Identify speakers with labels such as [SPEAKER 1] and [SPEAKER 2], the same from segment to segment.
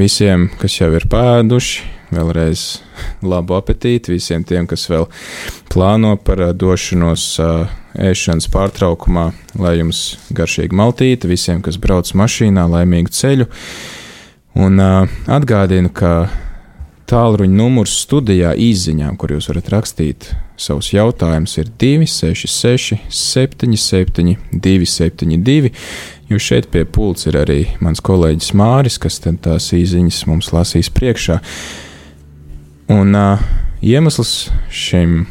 [SPEAKER 1] visiem, kas jau ir pēduši, vēlreiz labu apetīti visiem tiem, kas vēl plāno par došanos ēšanas pārtraukumā, lai jums garšīgi maltīte, visiem, kas brauc mašīnā, laimīgu ceļu. Un atgādinu, ka tālruņa numurs studijā īsiņām, kur jūs varat rakstīt savus jautājumus, ir 266, 77, 272. Jo šeit pie pults ir arī mans kolēģis Māris, kas tās īsiņas mums lasīs priekšā. Un uh, iemesls šim,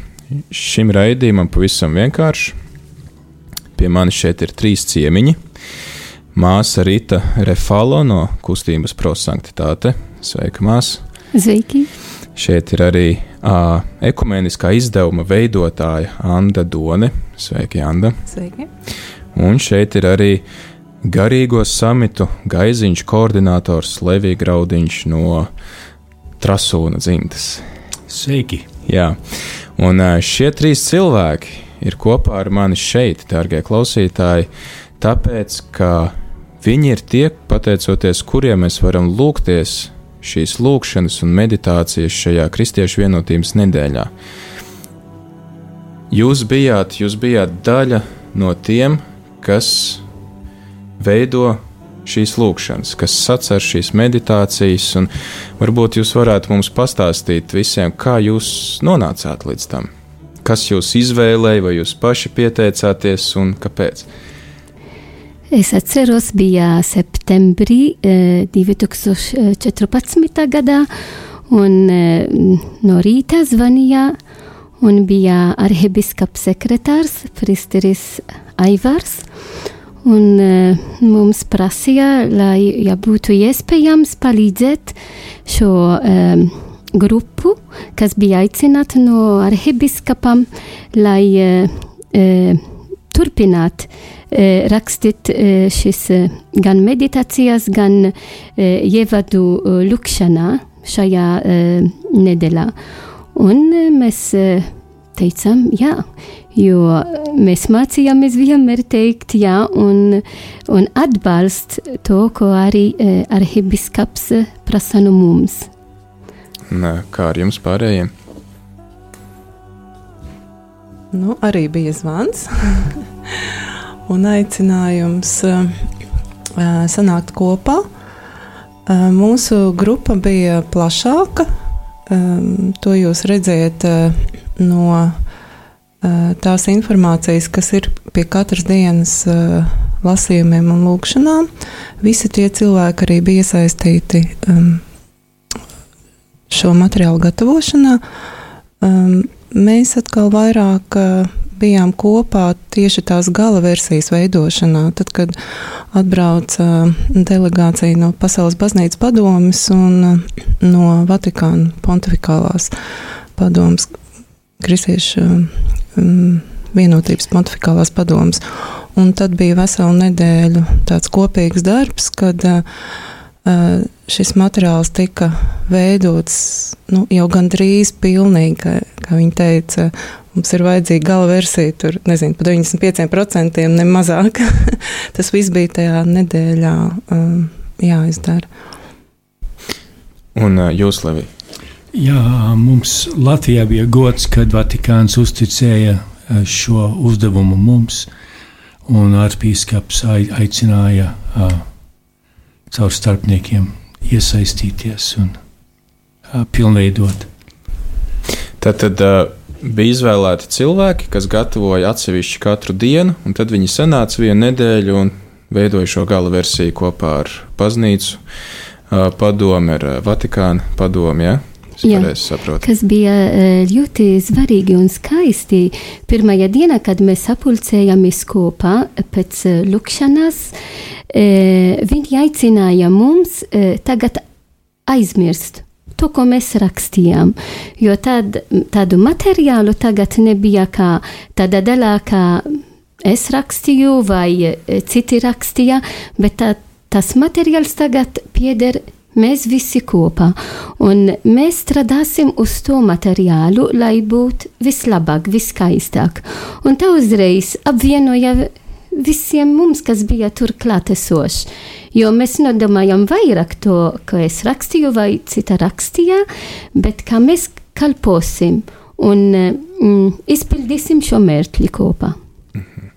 [SPEAKER 1] šim raidījumam pavisam vienkāršs. Pie manis šeit ir trīs ciemiņi. Māsa Rita Refalo no kustības prosanktitāte. Sveika, māsa!
[SPEAKER 2] Sveiki!
[SPEAKER 1] Šeit ir arī uh, ekumeniskā izdevuma veidotāja Anna Done. Sveiki, Anna!
[SPEAKER 3] Sveiki!
[SPEAKER 1] Un šeit ir arī garīgo samitu gaiziņš koordinators Levija Graudiņš no Trasūna dzimtas.
[SPEAKER 4] Sveiki!
[SPEAKER 1] Jā, un šie trīs cilvēki ir kopā ar mani šeit, dārgie klausītāji, tāpēc, ka viņi ir tie, pateicoties kuriem mēs varam lūgties šīs lūkšanas un meditācijas šajā Kristiešu vienotības nedēļā. Jūs bijāt, jūs bijāt daļa no tiem, kas veido šīs lūkšanas, kas sacer šīs meditācijas, un varbūt jūs varētu mums pastāstīt visiem, kā jūs nonācāt līdz tam. Kas jūs izvēlēja, vai jūs paši pieteicāties un kāpēc?
[SPEAKER 2] Es atceros, bija septembrī 2014. Eh, gadā, un eh, no rīta zvanīja, un bija arhibiskaps sekretārs Pristeris Aivars, un eh, mums prasīja, lai, ja būtu iespējams, palīdzēt šo um, grupu, kas bija aicināta no arhibiskapam, lai uh, turpināt uh, rakstīt uh, šis uh, gan meditācijas, gan ievadu lukšanā šajā nedēļā. Un mēs teicām, jā, jo mēs mācījāmies vienmēr teikt jā un, un atbalst to, ko arī arhibiskaps prasa no mums.
[SPEAKER 1] Nē, kā ar jums pārējiem?
[SPEAKER 3] Nu, arī bija zvans un aicinājums uh, sanākt kopā. Uh, mūsu grupa bija plašāka. Um, to jūs redzējat uh, no uh, tās informācijas, kas ir pie katras dienas uh, lasījumiem un lūkšanām. Visi tie cilvēki arī bija iesaistīti šo materiālu gatavošanā. Mēs atkal vairāk bijām kopā tieši tās gala versijas veidošanā. Tad, kad atbrauca delegācija no Pasaules baznīcas padomes un no Vatikāna pontificālās padomes, kristiešu vienotības pontificālās padomes. Un tad bija vesela nedēļa tāds kopīgs darbs, kad uh, šis materiāls tika veidots nu, jau gandrīz pilnīgi, kā, kā viņi teica. Mums ir vajadzīga gala versija, tur nezinu, pa 95% ne mazāk. Tas viss bija tajā nedēļā um, jāizdara.
[SPEAKER 1] Un uh, jūs, Levi?
[SPEAKER 4] Jā, mums Latvijā bija gods, kad Vatikāns uzticēja šo uzdevumu mums, un arhīvskaps aicināja uh, caur starpniekiem iesaistīties un uh, pilnveidot.
[SPEAKER 1] Tad, tad bija izvēlēti cilvēki, kas gatavoja atsevišķu katru dienu, un tad viņi sanāca vienu nedēļu un veidoja šo gala versiju kopā ar baznīcu padomu, ar Vatikānu padomu. Ja? Jā,
[SPEAKER 2] kas bija ļoti svarīgi un skaisti. Pirmajā dienā, kad mēs sapulcējāmies kopā pēc lukšanas, viņi aicināja mums tagad aizmirst to, ko mēs rakstījām. Jo tad, tādu materiālu tagad nebija kā tāda daļā, kā es rakstīju vai citi rakstīja, bet tā, tas materiāls tagad pieder mēs visi kopā. Un mēs strādāsim uz to materiālu, lai būtu vislabāk, viskaistāk. Un tā uzreiz apvienoja visiem mums, kas bija tur klātesoši. Jo mēs nedomājam vairāk to, ka es rakstīju vai cita rakstīja, bet kā mēs kalposim un mm, izpildīsim šo mērķi kopā.
[SPEAKER 1] Mhm.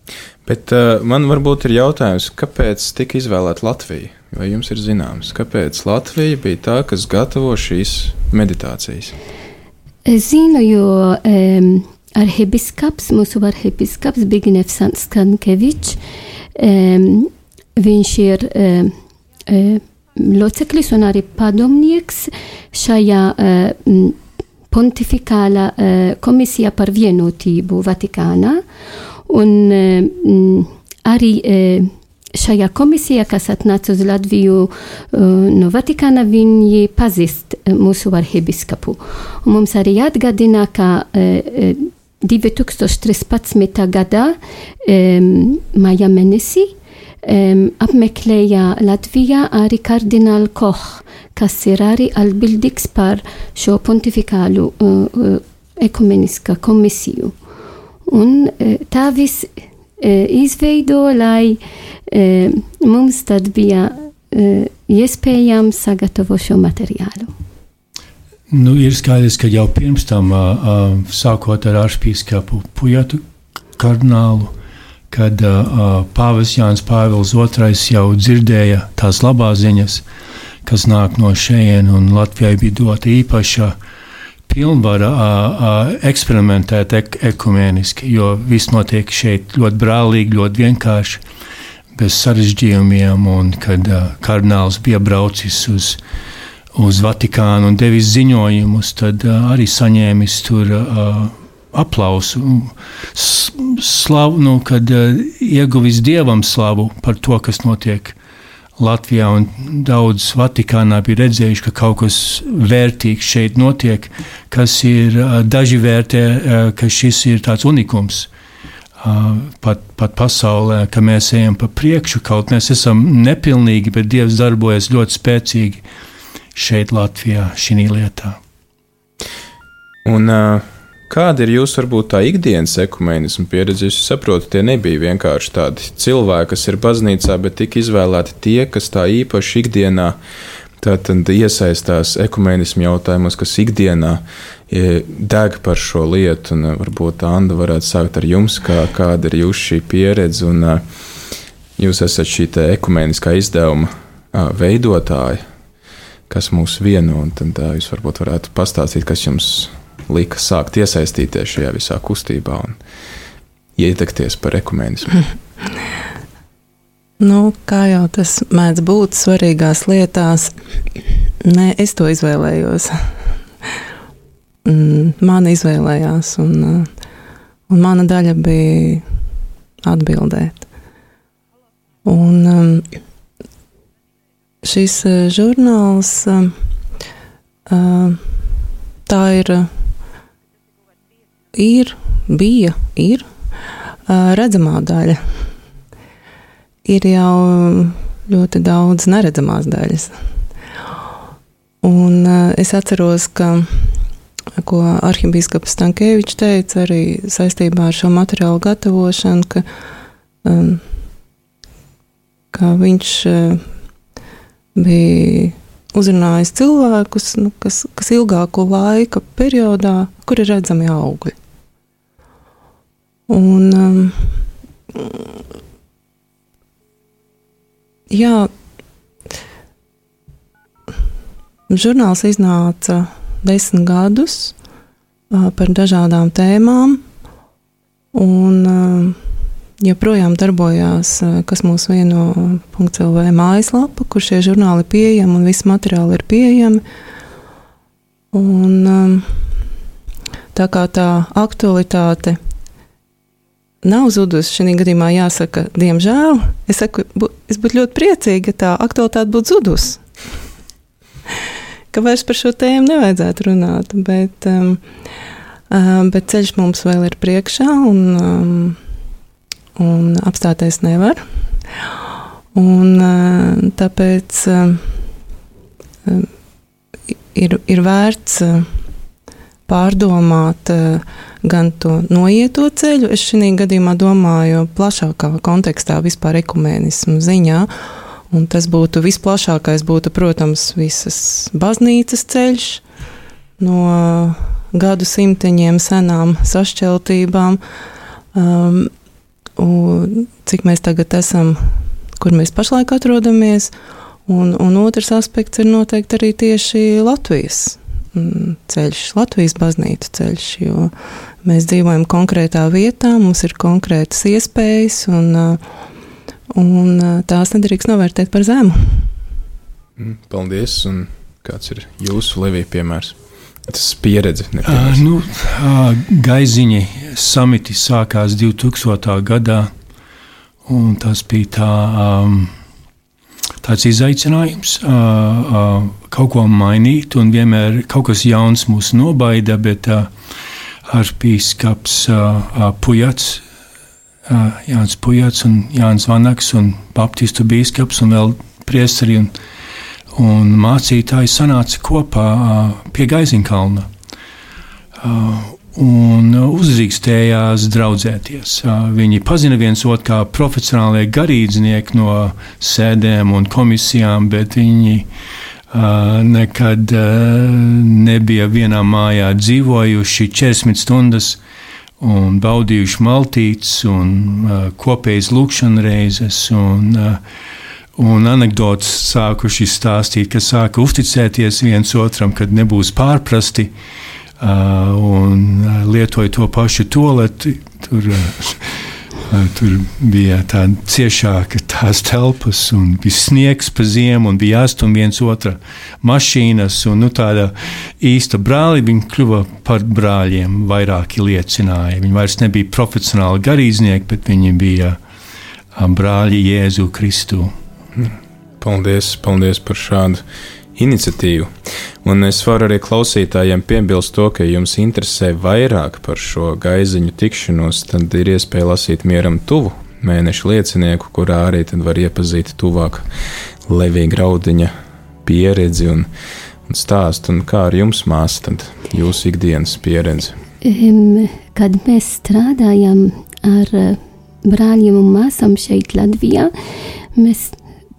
[SPEAKER 1] Bet uh, man varbūt ir jautājums, kāpēc tika izvēlēta Latvija? Vai jums ir zināms, kāpēc Latvija bija tā, kas gatavo šīs meditācijas?
[SPEAKER 2] Es zinu, jo um, arhibiskaps, mūsu arhibiskaps Bignevs Skankevits, um, viņš ir um, um, loceklis un arī padomnieks šajā um, pontifikālā uh, komisijā par vienotību Vatikānā. Un um, arī uh, šajā komisijā, kas atnāca uz Latviju uh, no Vatikāna, viņi pazīst mūsu arhibiskapu. Un mums arī atgādina, ka uh, 2013. gadā um, maija mēnesī um, apmeklēja Latvijā arī kardinālu Koch, kas ir arī atbildīgs par šo pontifikālu uh, uh, ekumeniskā komisiju. Un uh, tā viss uh, izveido, lai uh, mums tad bija iespējams sagatavot šo materiālu.
[SPEAKER 4] Nu, ir skaidrs, ka jau pirms tam, sākot ar arhipīskapu Pujatu kardinālu, kad Pāvils Jānis Pāvils II jau dzirdēja tās labās ziņas, kas nāk no šejienes, un Latvijai bija dota īpaša uh, uh, eksperimentēt ek ekumēniski, jo viss notiek šeit ļoti brālīgi, ļoti vienkārši, bez sarežģījumiem, un kad kardināls bija braucis uz uz Vatikānu un devis ziņojumus, tad arī saņēmis tur aplausu, slavu, nu, kad ieguvis dievam slavu par to, kas notiek Latvijā. Daudz Vatikānā bija redzējuši, ka kaut kas vērtīgs šeit notiek, kas ir uh, daži vērtē, uh, ka šis ir tāds unikums. Uh, pat, pat pasaulē, ka mēs ejam pa priekšu, kaut mēs esam nepilnīgi, bet Dievs darbojas ļoti spēcīgi uh, šeit, Latvijā, šī lietā.
[SPEAKER 1] Un, kāda ir jūsu varbūt tā ikdienas ekumēnisma pieredze? Es saprotu, tie nebija vienkārši tādi cilvēki, kas ir baznīcā, bet tika izvēlēti tie, kas tā īpaši ikdienā tātad iesaistās ekumēnismu jautājumos, kas ikdienā deg par šo lietu. Un varbūt Anna varētu sākt ar jums, kā, kāda ir jūsu šī pieredze. Un, jūs esat šī ekumēniskā izdevuma veidotāja kas mūs vieno. Tad tā, jūs varbūt varētu pastāstīt, kas jums lika sākt iesaistīties šajā visā kustībā un ietekties par ekumēnismu.
[SPEAKER 3] Nu, kā jau tas mēdz būt svarīgās lietās, nē, es to izvēlējos. Mm, man izvēlējās, un, un mana daļa bija atbildēt. Un, um, šis eh, žurnāls eh, eh, tā ir, ir bija, ir redzamā daļa. Ir jau ļoti daudz neredzamās daļas. Un es atceros, ka ko arhibīskaps Stankēvičs teica arī saistībā ar šo materiālu gatavošanu, ka, ka viņš bija uzrunājis cilvēkus, nu, kas, kas ilgāku laika periodā, kur ir redzami augļi. Un, um, jā, žurnāls iznāca desmit gadus uh, par dažādām tēmām, un uh, joprojām darbojās, eh, kas mūs vieno .lv mājaslapa, kur šie žurnāli ir pieejami un visi materiāli ir pieejami. Un, um, tā kā tā aktualitāte nav zudusi, šī gadījumā jāsaka, diemžēl, es, saku, bu, es būtu ļoti priecīga, ja tā aktualitāte būtu zudusi. ka vairs par šo tēmu nevajadzētu runāt, bet, um, um, bet ceļš mums vēl ir priekšā. Un, um, un apstāties nevar. Un, eh, tāpēc eh, ir, ir vērts eh, pārdomāt gan to noieto ceļu, es šajā gadījumā domāju plašākā kontekstā, vispār ekumēnismu ziņā. Un tas būtu visplašākais, būtu, protams, visas baznīcas ceļš no gadu simteņiem senām sašķeltībām. Um, un cik mēs tagad esam, kur mēs pašlaik atrodamies. Un, un otrs aspekts ir noteikti arī tieši Latvijas ceļš, Latvijas baznīcu ceļš, jo mēs dzīvojam konkrētā vietā, mums ir konkrētas iespējas, un, uh, un uh, tās nedrīkst novērtēt par zemu.
[SPEAKER 1] Mm, paldies! Un kāds ir jūsu Levija piemērs? Tas pieredze.
[SPEAKER 4] Uh, nu, uh, gaiziņi samiti sākās 2000. gadā, un tas bija tā, um, tāds izaicinājums kaut ko mainīt, un vienmēr kaut kas jauns mūs nobaida, bet arhīpīskaps uh, Pujats, Jānis Pujats Jānis Vanaks un Baptistu bīskaps un vēl priesteri un un mācītāji sanāca kopā pie Gaiziņkalna un uzdrīkstējās draudzēties. Viņi pazina viens otru kā profesionālie garīdznieki no sēdēm un komisijām, bet viņi nekad nebija vienā mājā dzīvojuši 40 stundas un baudījuši maltītes un kopējas lūkšanreizes. Un, uh, Un anekdotas sākuši stāstīt, ka sāka uzticēties viens otram, kad nebūs pārprasti uh, un lietoja to pašu toleti. Tur, uh, tur bija tāda ciešāka tās telpas, un bija sniegs pa ziemu, un bija jāstum viens otra mašīnas. Un, nu, tāda īsta brāli viņi kļuva par brāļiem. Vairāki liecināja. Viņi vairs nebija profesionāli garīdznieki, bet viņi bija brāļi Jēzu Kristu.
[SPEAKER 1] Paldies, paldies par šādu iniciatīvu. Un es varu arī klausītājiem piebilst to, ka jums interesē vairāk par šo gaiziņu tikšanos, tad ir iespēja lasīt mieram tuvu mēneša liecinieku, kurā arī var iepazīt tuvāk Levija Graudiņa pieredzi un, un stāstu. Un kā ar jums, māsa, tad jūsu ikdienas pieredze?
[SPEAKER 2] Kad mēs strādājam ar brāļiem un māsām šeit Latvijā, mēs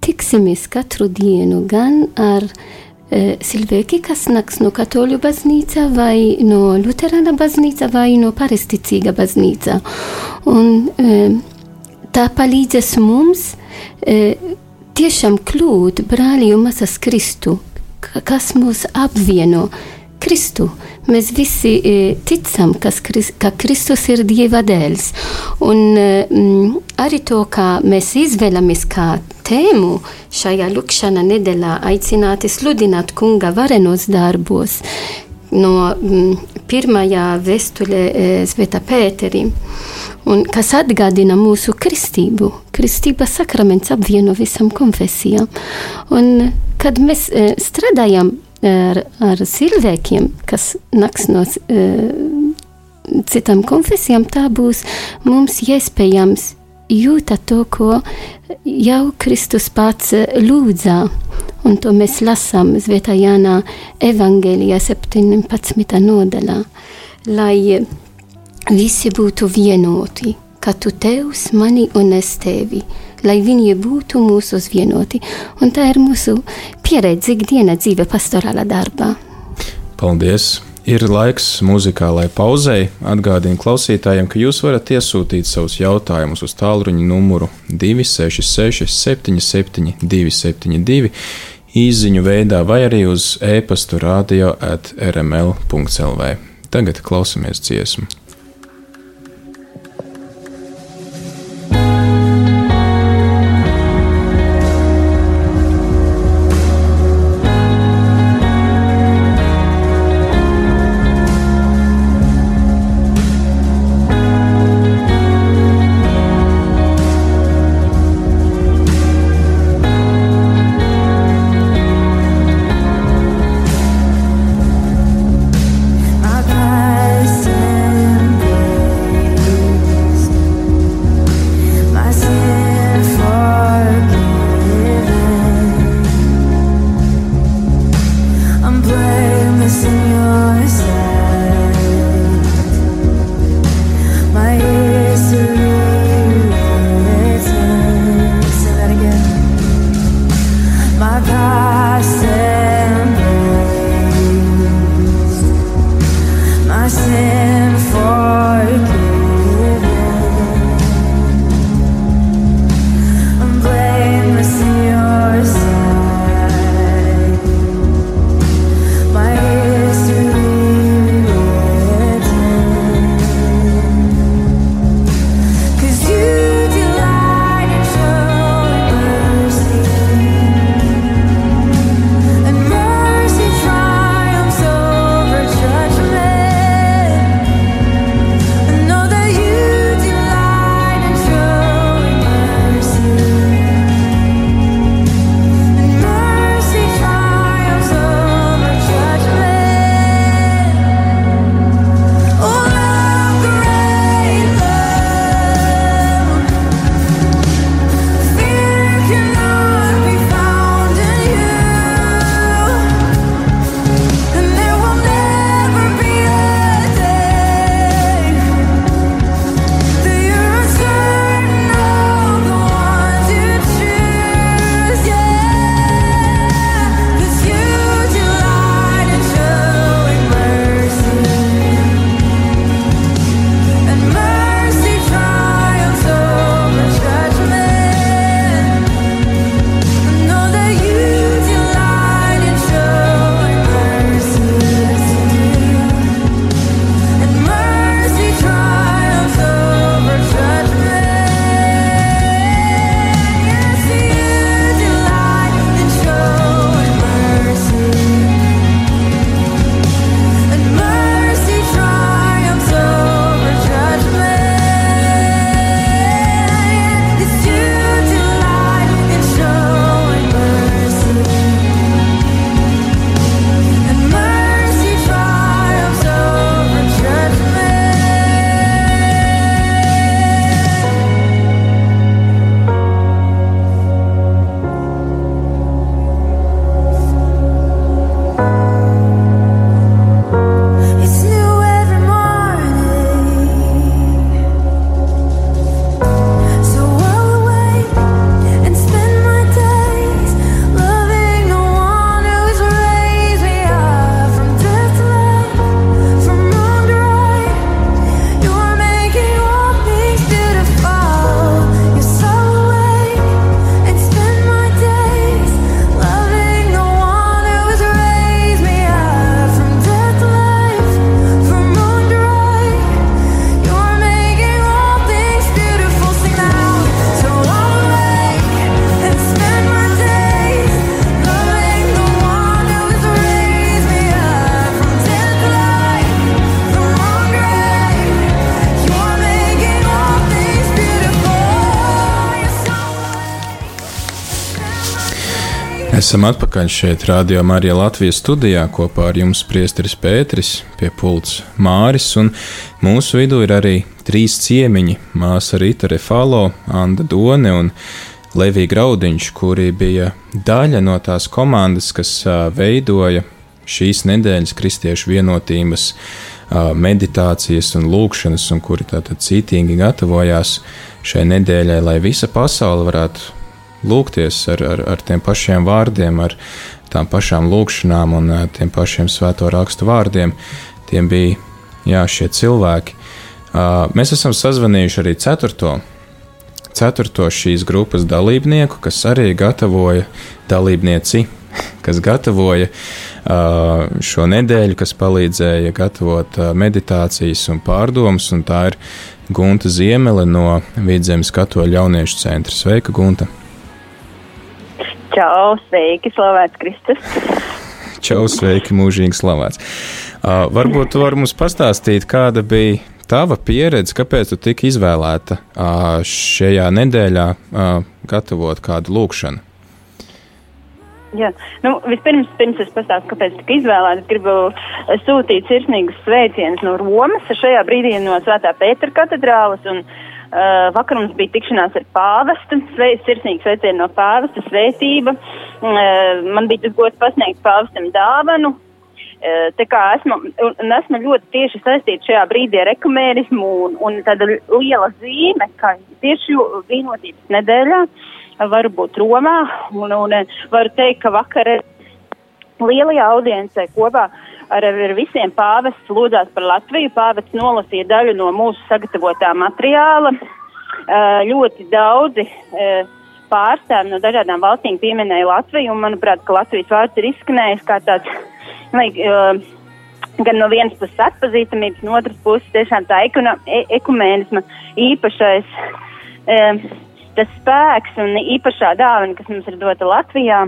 [SPEAKER 2] tiksimies katru dienu gan ar e, cilvēki, kas nāks no katoļu baznīca vai no luterāna baznīca vai no paresticīga baznīca. Un e, tā palīdzēs mums e, tiešām kļūt brāļi un masas Kristu, kas mūs apvieno. Kristu. Mēs visi e, ticam, kas, ka Kristus ir Dieva dēls. Un e, arī to, kā mēs izvēlamies kā tēmu šajā lukšana nedēļā aicināti sludināt kunga varenos darbos no pirmajā vēstulē e, Sveta Pēterim. Un kas atgādina mūsu kristību. Kristība sakraments apvieno visam konfesijām. Un, kad mēs strādājam ar, ar cilvēkiem, kas nāks no uh, citām konfesijām, tā būs mums iespējams jūta to, ko jau Kristus pats lūdzā. Un to mēs lasām Svētā Jānā Evangelijā 17. nodaļā, lai visi būtu vienoti, ka tu tevs mani un es tevi lai viņi būtu mūsu vienoti. Un tā ir mūsu pieredze ikdiena dzīve pastorāla darbā.
[SPEAKER 1] Paldies! Ir laiks muzikālai pauzei. Atgādinu klausītājiem, ka jūs varat iesūtīt savus jautājumus uz tālruņa numuru 266, 77, 272, īsiņu veidā vai arī uz e-pastu radio at rml.clv. Tagad klausamies dziesmu. Esam atpakaļ šeit, Rādio Marija Latvijas studijā. Kopā ar jums priesteris Pēteris, pie pults Māris, un mūsu vidū ir arī trīs ciemiņi - māsa Rita Refalo, Anda Done un Levija Graudiņš, kuri bija daļa no tās komandas, kas veidoja šīs nedēļas kristiešu vienotības meditācijas un lūkšanas, un kuri tātad cītīgi gatavojās šai nedēļai, lai visa pasaule varētu lūgties ar, ar, ar tiem pašiem vārdiem, ar tām pašām lūkšanām un tiem pašiem svēto rakstu vārdiem. Tiem bija jā, šie cilvēki. Mēs esam sazvanījuši arī ceturto, ceturto šīs grupas dalībnieku, kas arī gatavoja dalībnieci, kas gatavoja šo nedēļu, kas palīdzēja gatavot meditācijas un pārdomas, un tā ir Gunta Ziemele no Vidzemes katoļu jauniešu centra. Sveika, Gunta!
[SPEAKER 5] Čau, sveiki, slavēts Kristus.
[SPEAKER 1] Čau, sveiki, mūžīgi slavēts. Uh, varbūt tu vari mums pastāstīt, kāda bija tava pieredze, kāpēc tu tika izvēlēta uh, šajā nedēļā uh, gatavot kādu lūkšanu?
[SPEAKER 5] Jā, nu, vispirms, pirms es pastāstu, kāpēc tika izvēlēta, es gribu sūtīt sirsnīgus sveicienus no Romas, šajā brīdī no Svētā Pētera katedrālas, un uh, Uh, vakar mums bija tikšanās ar pāvestu, sirsnīgi sveicienu no pāvesta, svētība. Uh, man bija tas gods pasniegt pāvestam dāvanu. Uh, tā kā esmu, un esmu ļoti tieši saistīta šajā brīdī ar ekumēnismu un, un tāda liela zīme, ka tieši vienotības nedēļā varu būt Romā un, un varu teikt, ka vakar lielajā audiencē kopā ar, ar visiem pāvests lūdzās par Latviju. Pāvests nolasīja daļu no mūsu sagatavotā materiāla. Ļoti daudzi pārstāvi no dažādām valstīm pieminēja Latviju, un manuprāt, ka Latvijas vārds ir izskanējis kā tāds, lai, gan no vienas puses atpazīstamības, no otras puses tiešām tā e, ekumēnisma īpašais, tas spēks un īpašā dāvana, kas mums ir dota Latvijā.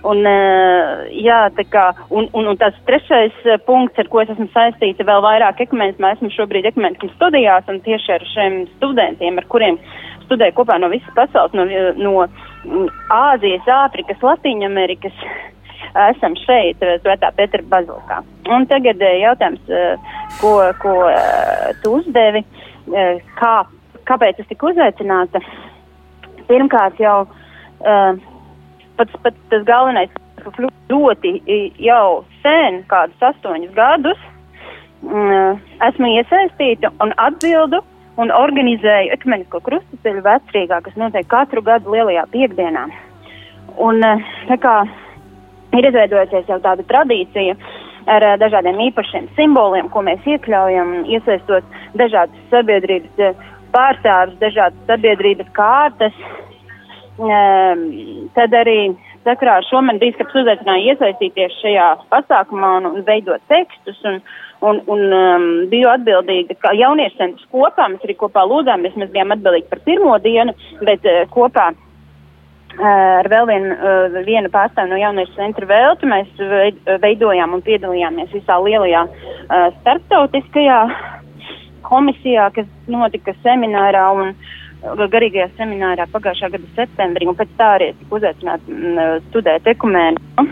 [SPEAKER 5] Un, eh, jā, kā, un, un, un tas trešais eh, punkts, ar ko es esmu saistīta vēl vairāk ekumenismā, esmu šobrīd ekumenismu studijās un tieši ar šiem studentiem, ar kuriem studēju kopā no visas pasaules, no, no mm, Āzijas, Āfrikas, Latīņamerikas, esam šeit, eh, Svētā Petra bazilikā. Un tagad jautājums, ko, ko tu uzdevi, kā, kāpēc es tiku uzaicināta? Pirmkārt jau. Uh, pats, pats tas galvenais, ka ļoti jau sen, kādus astoņus gadus, mm, esmu iesaistīta un atbildu un organizēju ekumenisko krustaceļu vecrīgā, kas notiek katru gadu lielajā piekdienā. Un tā kā ir izveidojusies jau tāda tradīcija ar dažādiem īpašiem simboliem, ko mēs iekļaujam, iesaistot dažādas sabiedrības pārstāvjus, dažādas sabiedrības kārtas, tad arī sakrā ar šo man bīskaps uzaicināja iesaistīties šajā pasākumā un, un veidot tekstus. Un, un, un um, biju atbildīga, ka jauniešu centrs kopā, mēs arī kopā lūdzāmies, mēs bijām atbildīgi par pirmo dienu, bet uh, kopā uh, ar vēl vienu, uh, vienu pārstāvu no jauniešu centra velti mēs veidojām un piedalījāmies visā lielajā starptautiskajā komisijā, kas notika seminārā. Un, garīgajā seminārā pagājušā gada septembrī, un pēc tā arī tika uzaicināts mm, studēt ekumēnu.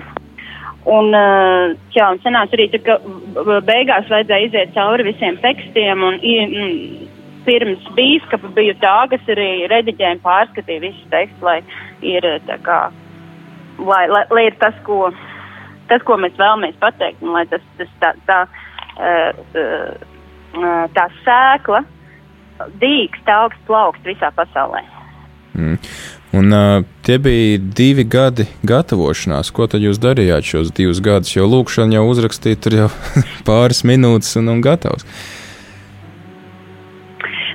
[SPEAKER 5] Un, jā, un sanāca arī, ka beigās vajadzēja iziet cauri visiem tekstiem, un mm, pirms bīskapa biju tā, kas arī rediģēja un pārskatīja visus tekstus, lai ir tā kā, lai, lai, lai ir tas, ko, tas, ko mēs vēlamies pateikt, un lai tas, tas tā, tā, tā, tā sēkla, dīkst augsts plaukst visā pasaulē.
[SPEAKER 1] Mm. Un uh, tie bija divi gadi gatavošanās. Ko tad jūs darījāt šos divus gadus? Jo lūkšana jau uzrakstīta, tur jau pāris minūtes un, un gatavs.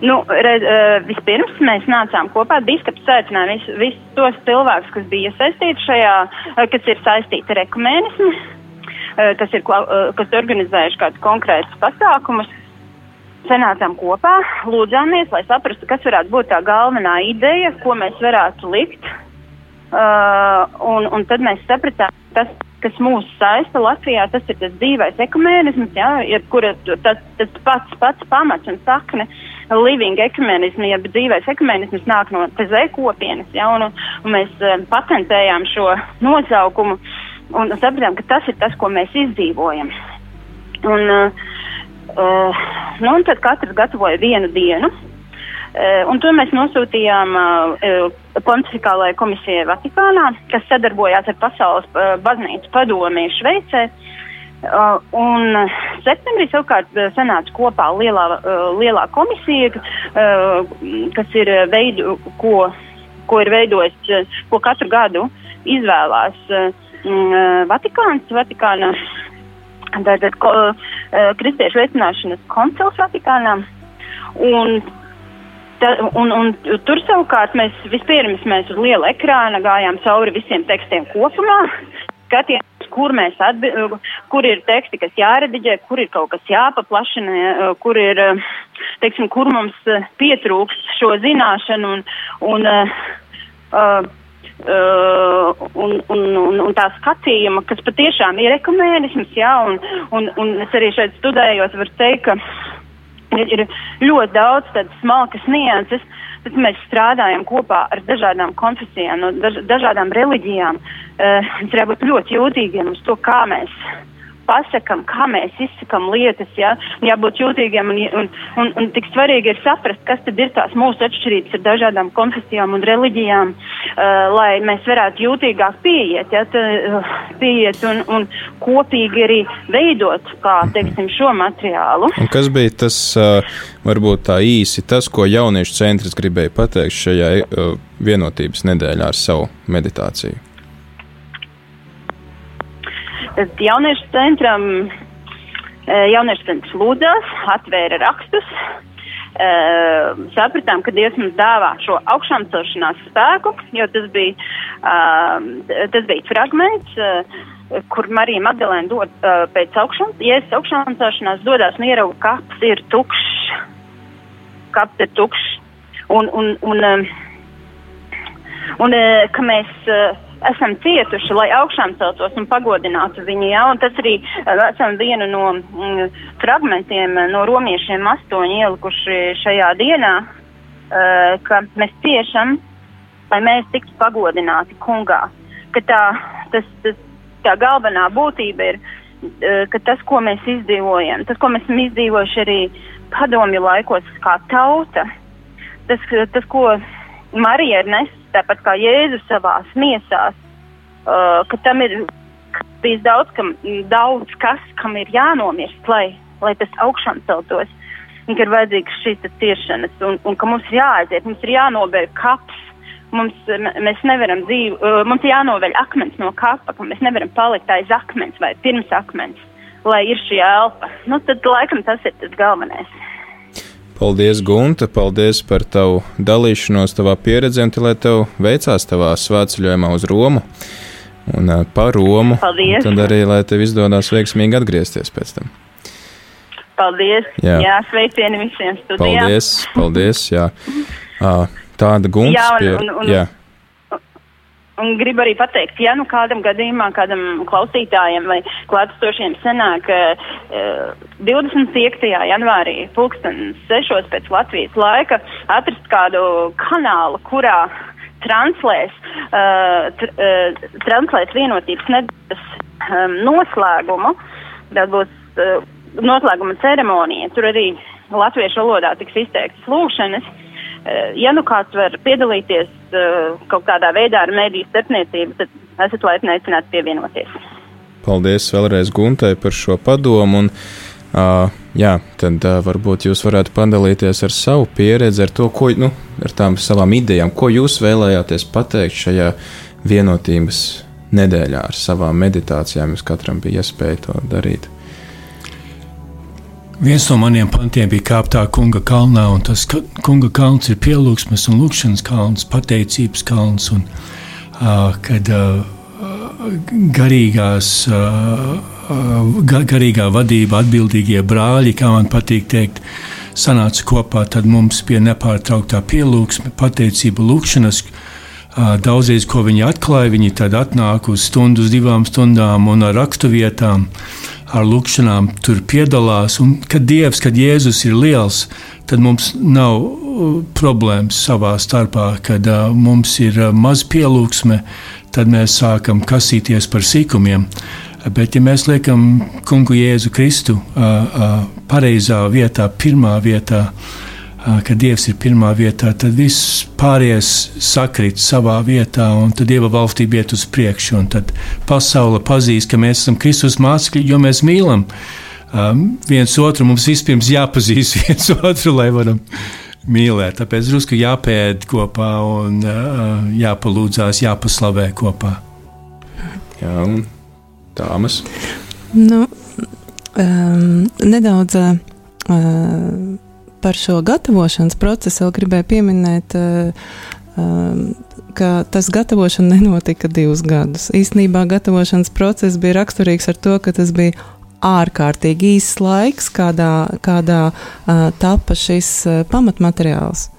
[SPEAKER 5] Nu, redz, uh, vispirms mēs nācām kopā. Biskups aicināja visus vis tos cilvēkus, kas bija iesaistīti šajā, uh, kas ir saistīti ar ekumēnismu, uh, kas ir kas organizējuši kādus konkrētus pasākumus sanācām kopā, lūdzāmies, lai saprastu, kas varētu būt tā galvenā ideja, ko mēs varētu likt. Uh, un, un tad mēs sapratām, tas, kas mūs saista Latvijā, tas ir tas dzīvais ekumēnisms, jā, ir, kura tas, tas pats, pats pamats un sakne living ekumenismu, jeb dzīvais ekumenisms nāk no PZ kopienas, ja, un, un mēs uh, patentējām šo nosaukumu un sapratām, ka tas ir tas, ko mēs izdzīvojam. Un, uh, uh, nu, tad katrs gatavoja vienu dienu. Uh, un to mēs nosūtījām uh, Pontificālajai komisijai Vatikānā, kas sadarbojās ar Pasaules uh, baznīcu padomī Šveicē. Uh, un septembrī savukārt uh, sanāca kopā lielā, uh, lielā komisija, uh, kas ir veidu, ko, ko ir veidojis, uh, ko katru gadu izvēlās uh, Vatikāns, Vatikāna tātad ko, uh, kristiešu veicināšanas koncils Vatikānā. Un, ta, un, un tur savukārt mēs vispirms mēs uz liela ekrāna gājām cauri visiem tekstiem kopumā, skatījāmies, kur atbildam, kur ir teksti, kas jārediģē, kur ir kaut kas jāpaplašina, kur ir, teiksim, kur mums pietrūkst šo zināšanu un, un uh, uh, Uh, un, un, un, un tā skatījuma, kas patiešām ir ekumēnisms, jā, un, un, un es arī šeit studējot, varu teikt, ka ir, ir ļoti daudz tādas smalkas nianses, bet mēs strādājam kopā ar dažādām konfesijām, no daž, dažādām reliģijām. Uh, mums jābūt ļoti jūtīgiem uz to, kā mēs pasakam, kā mēs izsakam lietas, ja? jābūt jūtīgiem un, un, un, un tik svarīgi ir saprast, kas tad ir tās mūsu atšķirības ar dažādām konfesijām un reliģijām, uh, lai mēs varētu jūtīgāk pieiet, ja? Tā, uh, pieiet un, un kopīgi arī veidot, kā, teiksim, šo materiālu.
[SPEAKER 1] Un kas bija tas, uh, varbūt tā īsi, tas, ko jauniešu centrs gribēja pateikt šajā uh, vienotības nedēļā ar savu meditāciju?
[SPEAKER 5] Tad jauniešu centram, eh, jauniešu centrs lūdzās, atvēra rakstus, uh, sapratām, ka Dievs mums dāvā šo augšām celšanās spēku, jo tas bija, tas bija fragments, uh, kur Marija Magdalēna dod uh, pēc augšām, jēzus augšām celšanās dodās un ierauga, kaps ir tukšs, kaps ir tukšs, un, un, un, un, un uh, ka mēs uh, esam cietuši, lai augšām celtos un pagodinātu viņu. Ja? Un tas arī uh, esam vienu no mm, fragmentiem no romiešiem astoņi ielikuši šajā dienā, uh, ka mēs ciešam, lai mēs tiktu pagodināti kungā. Ka tā, tas, tas, tā galvenā būtība ir, uh, ka tas, ko mēs izdzīvojam, tas, ko mēs esam izdzīvojuši arī padomju laikos kā tauta, tas, tas ko Marija ir nes tāpat kā Jēzus savās miesās, uh, ka tam ir bijis daudz, kam, daudz kas, kam ir jānomirst, lai, lai tas augšām celtos. Un ka ir vajadzīgas šīs ciešanas, un, un ka mums ir jāaiziet, mums ir jānobēr kaps. Mums, mēs nevaram dzīvot, uh, mums ir jānoveļ akmens no kapa, ka mēs nevaram palikt aiz akmens vai pirms akmens, lai ir šī elpa. Nu, tad laikam tas ir tas galvenais.
[SPEAKER 1] Paldies, Gunta! Paldies par tavu dalīšanos, tavā pieredzē, un lai tev veicās tavā svētceļojumā uz Romu un par Romu.
[SPEAKER 5] Paldies!
[SPEAKER 1] Tad arī, lai tev izdodas veiksmīgi atgriezties pēc tam.
[SPEAKER 5] Paldies! Jā, jā sveicieni visiem studijām!
[SPEAKER 1] Paldies! Paldies! Jā. Tāda Gunta
[SPEAKER 5] pieredze. Un gribu arī pateikt, ja nu kādam gadījumā, kādam klausītājam vai klātesošiem senāk uh, 25. janvārī pulksten 6. pēc Latvijas laika atrast kādu kanālu, kurā translēs, uh, tr, uh, translēs vienotības nedēļas um, noslēgumu. Tad būs uh, noslēguma ceremonija. Tur arī latviešu valodā tiks izteiktas lūkšanas. Uh, ja nu kāds var piedalīties uh, kaut kādā veidā ar mediju starpniecību, tad esat laipni aicināti pievienoties.
[SPEAKER 1] Paldies vēlreiz Guntai par šo padomu. Un, uh, jā, tad uh, varbūt jūs varētu padalīties ar savu pieredzi, ar to, ko, nu, ar tām savām idejām, ko jūs vēlējāties pateikt šajā vienotības nedēļā ar savām meditācijām. Jums katram bija iespēja to darīt.
[SPEAKER 4] Viens no maniem pantiem bija kāptā kunga kalnā, un tas kunga kalns ir pielūgsmes un lūkšanas kalns, pateicības kalns. Un, uh, kad uh, garīgās, uh, garīgā vadība, atbildīgie brāļi, kā man patīk teikt, sanāca kopā, tad mums bija nepārtrauktā pielūgsme, pateicība, lūkšanas. Uh, daudzreiz, ko viņi atklāja, viņi tad atnāk uz stundu, divām stundām un ar raksturvietām. Ar lūkšanām tur piedalās. Un kad Dievs, kad Jēzus ir liels, tad mums nav uh, problēmas savā starpā. Kad uh, mums ir uh, maz pielūgsme, tad mēs sākam kasīties par sīkumiem. Bet, ja mēs liekam kungu Jēzu Kristu uh, uh, pareizā vietā, pirmā vietā, uh, ka Dievs ir pirmā vietā, tad viss pārējais sakrīt savā vietā, un tad Dieva valstība iet uz priekšu. Tad pasaule pazīst, ka mēs esam Kristus mācekļi, jo mēs mīlam um, viens otru. Mums vispirms jāpazīst viens otru, lai varam mīlēt. Tāpēc drusku jāpēd kopā un uh, jāpalūdzās, jāpaslavē kopā.
[SPEAKER 1] Jā, tāmas.
[SPEAKER 3] Nu, um, nedaudz. Uh, par šo gatavošanas procesu vēl gribēju pieminēt, eh, um, ka tas gatavošana nenotika divus gadus. Īsnībā gatavošanas process bija raksturīgs ar to, ka tas bija ārkārtīgi īsts laiks, kādā, kādā uh, tapa šis uh, pamatmateriāls.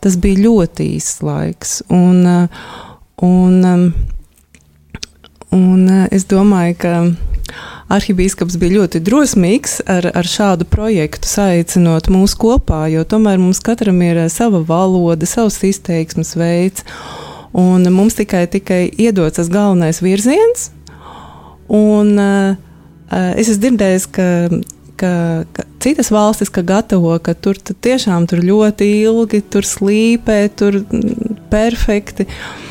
[SPEAKER 3] Tas bija ļoti īsts laiks. Un, uh, un, um, un uh, es domāju, ka arhibīskaps bija ļoti drosmīgs ar, ar šādu projektu saicinot mūs kopā, jo tomēr mums katram ir eh, sava valoda, savs izteiksmes veids, un mums tikai, tikai iedots tas galvenais virziens, un uh, es esmu dzirdējis, ka ka, ka citas valstis, ka gatavo, ka tur tiešām tur ļoti ilgi, tur slīpē, tur mm, perfekti. Uh,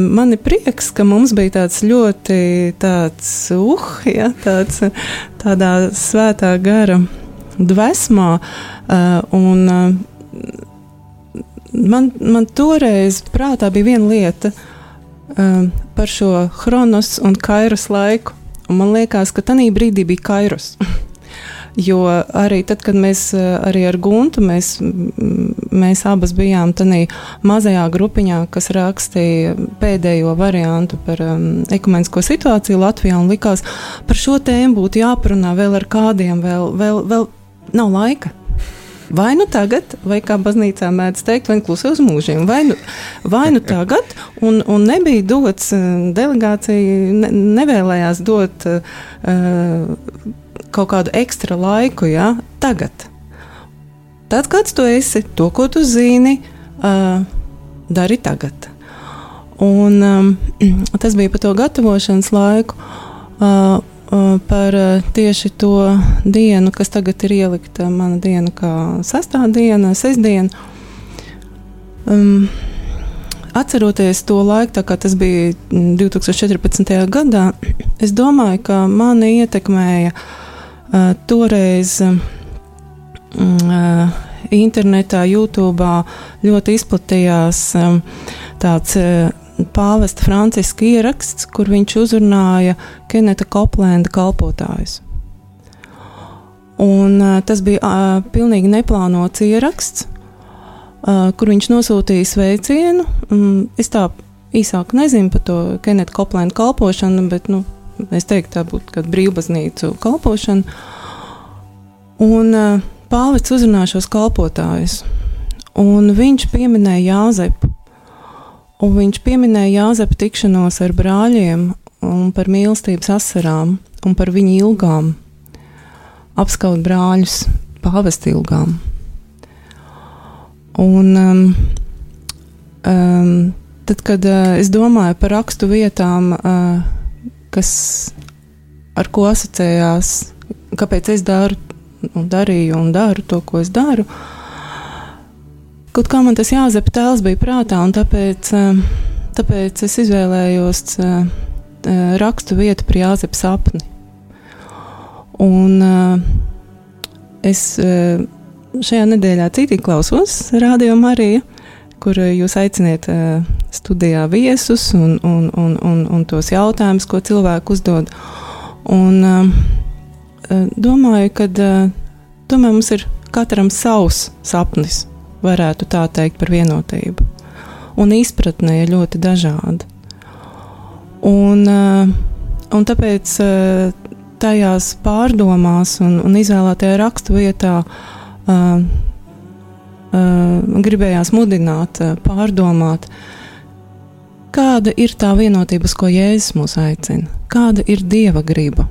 [SPEAKER 3] Man ir prieks, ka mums bija tāds ļoti tāds, uh, ja, tāds, tādā svētā gara dvēsmā. Un man, man toreiz prātā bija viena lieta par šo chronos un kairos laiku. Un man liekas, ka tajā brīdī bija kairos. Jo arī tad, kad mēs arī ar Guntu, mēs, mēs abas bijām tādā mazajā grupiņā, kas rakstīja pēdējo variantu par um, ekumenisko situāciju Latvijā, un likās, par šo tēmu būtu jāparunā vēl ar kādiem, vēl, vēl, vēl nav laika. Vai nu tagad, vai kā baznīcā mēdz teikt, vai nu klusi uz mūžiem, vai nu, vai nu tagad, un, un nebija dots, delegācija ne, nevēlējās dot uh, kaut kādu ekstra laiku, ja, tagad. Tad, kad tu esi to, ko tu zini, uh, dari tagad. Un, um, tas bija par to gatavošanas laiku, uh, uh, par uh, tieši to dienu, kas tagad ir ielikta mana diena, kā sastāvdiena, sestdiena. Um, atceroties to laiku, kā tas bija 2014. gadā, es domāju, ka mani ietekmēja uh, Toreiz internetā, YouTube ļoti izplatījās tāds pāvesta Franciska ieraksts, kur viņš uzrunāja Keneta Koplenda kalpotājus. Un, tas bija uh, pilnīgi neplānots ieraksts, uh, kur viņš nosūtīja sveicienu. Um, es tā īsāk nezinu par to Keneta Koplenda kalpošanu, bet nu, es teiktu, tā būtu kāda brīvbaznīcu kalpošana. Un uh, pāvests uzrunāja šos kalpotājus, un viņš pieminēja Jāzepu. Un viņš pieminēja Jāzepa tikšanos ar brāļiem un par mīlestības asarām un par viņu ilgām, apskaut brāļus, pāvesta ilgām. Un, um, um, tad, kad uh, es domāju par rakstu vietām, uh, kas ar ko asociējās, kāpēc es daru un darīju un daru to, ko es daru. Kaut kā man tas jāzep tēls bija prātā, un tāpēc, eh, tāpēc es izvēlējos eh, eh, rakstu vietu par jāzep sapni. Un es šajā nedēļā citīgi klausos Radio Mariju kur eh, jūs aiciniet uh, studijā viesus un, un, un, un, un tos jautājumus, ko cilvēki uzdod. Un, uh, domāju, ka tomēr mums ir katram savs sapnis, varētu tā teikt, par vienotību. Un izpratne ir ļoti dažāda. Un, un tāpēc tajās pārdomās un, un izvēlētajā raksturvietā Eh, gribējās mudināt, pārdomāt, kāda ir tā vienotība, ko Jēzus mūs aicina, kāda ir Dieva griba.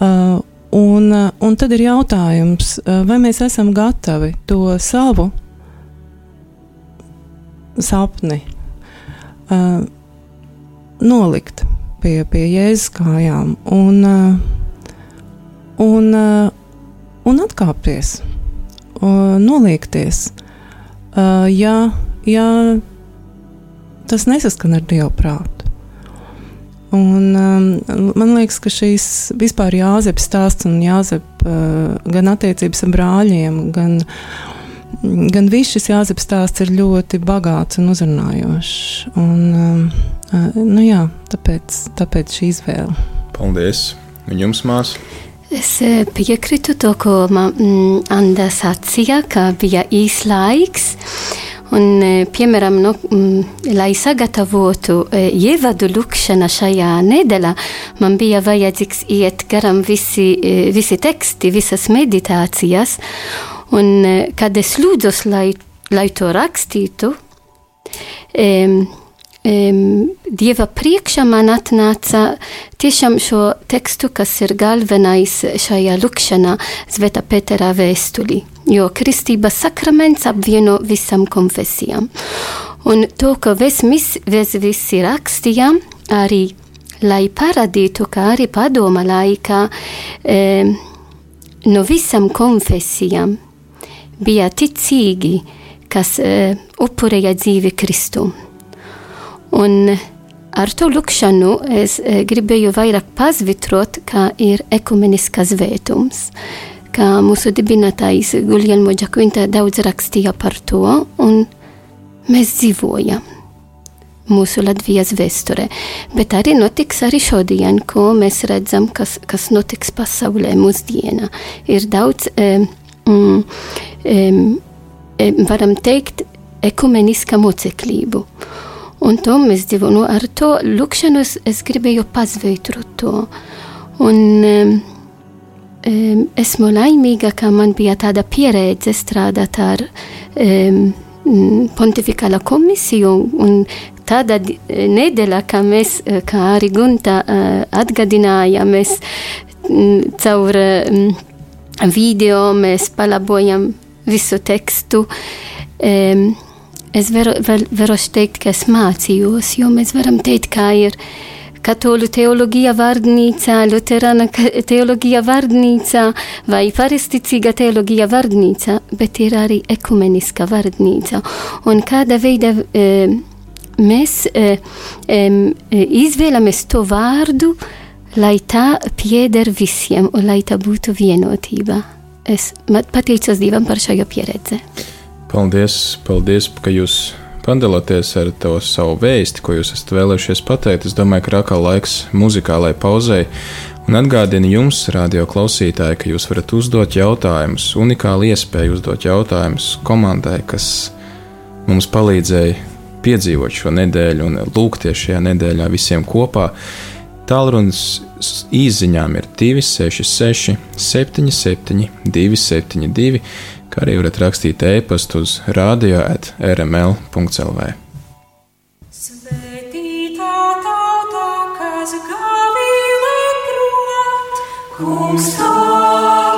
[SPEAKER 3] Un, un tad ir jautājums, vai mēs esam gatavi to savu sapni uh, nolikt pie, pie jēzus kājām un, uh, un, uh, un atkāpties, noliekties. Ja, ja tas nesaskan ar Dievu prātu. Un, um, man liekas, ka šīs vispār Jāzepa stāsts un Jāzepa uh, gan attiecības ar brāļiem, gan, gan viss šis Jāzepa stāsts ir ļoti bagāts un uzrunājošs. Un, um, uh, nu jā, tāpēc, tāpēc šī izvēle.
[SPEAKER 6] Paldies! Un jums, māsa?
[SPEAKER 2] Es eh, piekrītu to, ko mm, Anna sacīja, ka bija īs laiks. Un, e, piemēram, nu, lai sagatavotu e, ievadu lukšana šajā nedēļā, man bija vajadzīgs iet garam visi, visi teksti, visas meditācijas. Un, kad es lūdzu, lai, lai to rakstītu, um, Dieva priekšā man atnāca tiešām šo tekstu, kas ir galvenais šajā lukšanā, Zveta Petera vēstulī. Jo kristības sakraments apvieno visam konfesijām. Un to, ko mēs visi rakstījām, arī lai parādītu, kā arī padoma laikā e, no visam konfesijām bija ticīgi, kas e, upurēja dzīvi Kristum. Un ar to lūkšanu es e, gribēju vairāk pasvitrot, kā ir ekumeniskas vētums. Kā mūsu dibinātājs Guljēlmo Džakvinta daudz rakstīja par to, un mēs dzīvojam mūsu Latvijas vēsturē. Bet arī notiks arī šodien, ko mēs redzam, kas, kas notiks pasaulē mūsdienā. Ir daudz, um, um, um, varam teikt, ekumeniska moceklību. Un to mēs dzīvojam. Nu, ar to lūkšanu es, es gribēju pasveitrot to. Un um, um, esmu laimīga, ka man bija tāda pieredze strādāt ar um, pontificāla komisiju un tāda nedēļa, kā mēs, kā arī Gunta uh, atgadināja, mēs um, caur um, video mēs palabojam visu tekstu. Um, es varu, var, varu teikt, ka es mācījos, jo mēs varam teikt, kā ir katoļu teoloģija vārnīca, luterāna teoloģija vārnīca vai paristicīga teoloģija vārnīca, bet ir arī ekumeniska vārnīca. Un kāda veida e, mēs e, e, izvēlamies to vārdu, lai tā pieder visiem un lai tā būtu vienotība. Es pateicos Dievam par šo pieredzi.
[SPEAKER 6] Paldies, paldies, ka jūs padalāties ar to savu vēsti, ko jūs esat vēlējušies pateikt. Es domāju, ka rākā laiks muzikālai pauzei. Un atgādinu jums, radio klausītāji, ka jūs varat uzdot jautājumus, unikāli iespēju uzdot jautājumus komandai, kas mums palīdzēja piedzīvot šo nedēļu un lūgties šajā nedēļā visiem kopā. Tālrunis īsiņām ir 266, 77, 272 kā arī varat rakstīt e-pastu uz kas gavīlē prot, kungs tavā.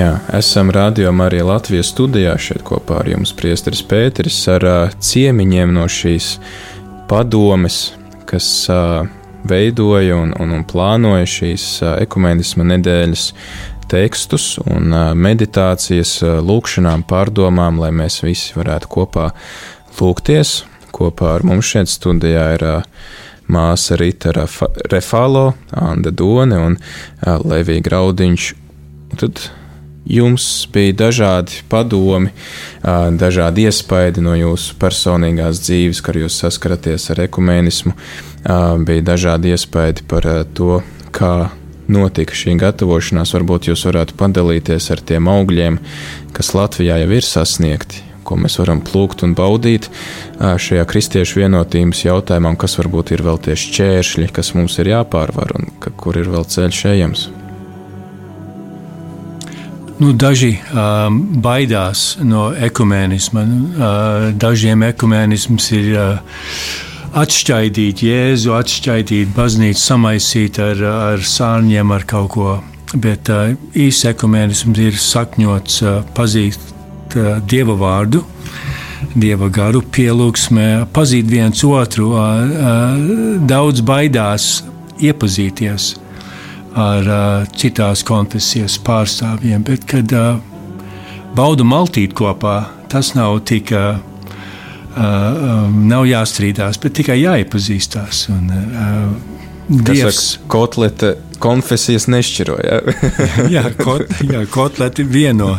[SPEAKER 1] Jā, esam rādījumā arī Latvijas studijā šeit kopā ar jums, Priesteris Pēteris, ar uh, ciemiņiem no šīs padomes, kas uh, veidoja un, un, un plānoja šīs uh, ekumenisma nedēļas tekstus un uh, meditācijas, uh, lūkšanām, pārdomām, lai mēs visi varētu kopā lūgties. Kopā ar mums šeit studijā ir uh, māsa Rita Refalo, Anda Done un Levija Graudiņš. Tad jums bija dažādi padomi, dažādi iespaidi no jūsu personīgās dzīves, kad jūs saskaraties ar ekumēnismu. Bija dažādi iespaidi par to, kā notika šī gatavošanās. Varbūt jūs varētu padalīties ar tiem augļiem, kas Latvijā jau ir sasniegti ko mēs varam plūkt un baudīt šajā kristiešu vienotības jautājumā, kas varbūt ir vēl tie šķēršļi, kas mums ir jāpārvar un kur ir vēl ceļš ejams.
[SPEAKER 4] Nu, daži um, baidās no ekumēnisma. Uh, dažiem ekumēnisms ir uh, atšķaidīt Jēzu, atšķaidīt baznīcu, samaisīt ar, ar sārņiem, ar kaut ko. Bet uh, īsts ekumēnisms ir sakņots, uh, pazīt uh, dieva vārdu, dieva garu, pielūgsmē, pazīt viens otru. Daudz baidās iepazīties ar uh, citās konfesijas pārstāvjiem, bet kad uh, baudu maltīt kopā, tas nav tik. Uh, Uh, um, nav jāstrīdās, bet tikai jāiepazīstās. Un, uh,
[SPEAKER 1] Dievs. Kotlete konfesijas nešķiroja.
[SPEAKER 4] jā, kot, jā, kotleti vieno.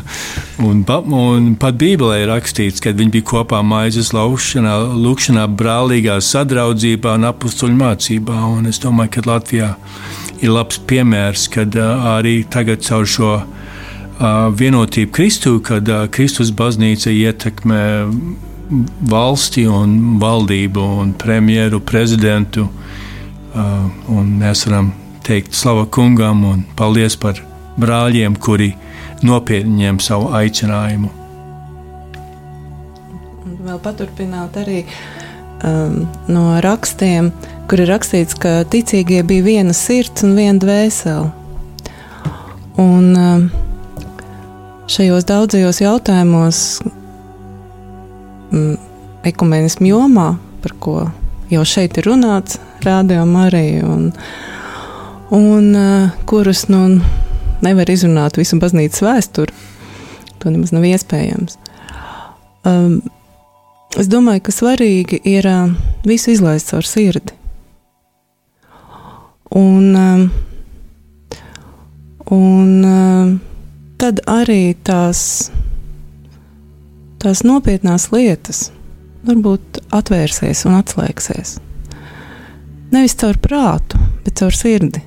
[SPEAKER 4] Un, un pat Bībelē ir rakstīts, ka viņi bija kopā maizes laušanā, lūkšanā, brālīgā sadraudzībā un apstuļu mācībā. Un es domāju, ka Latvijā ir labs piemērs, kad arī tagad caur šo vienotību Kristu, kad Kristus baznīca ietekmē valsti un valdību un premjeru, prezidentu. Uh, un mēs varam teikt slavu kungam un paldies par brāļiem, kuri nopietni ņem savu aicinājumu.
[SPEAKER 3] Vēl paturpināt arī um, no rakstiem, kur ir rakstīts, ka ticīgie bija viena sirds un viena dvēsele. Un um, šajos daudzajos jautājumos, um, ekumenismu jomā, par ko jau šeit ir runāts, rādījumā arī. Un, un kurus nu, nevar izrunāt visu baznīcas vēsturi. To nemaz nav iespējams. Um, es domāju, ka svarīgi ir uh, visu izlaist caur sirdi. Un, um, un um, tad arī tās, tās nopietnās lietas varbūt atvērsies un atslēgsies. Nevis caur prātu, bet caur sirdi.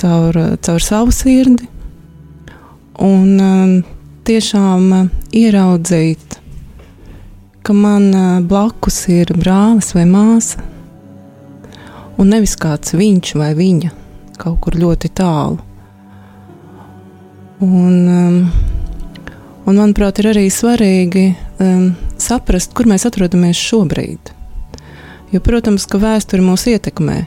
[SPEAKER 3] Caur, caur savu sirdi. Un um, tiešām uh, ieraudzīt, ka man blakus ir brālis vai māsa. Un nevis kāds viņš vai viņa kaut kur ļoti tālu. Un, um, un manuprāt, ir arī svarīgi um, saprast, kur mēs atrodamies šobrīd. Jo, protams, ka vēsture mūs ietekmē.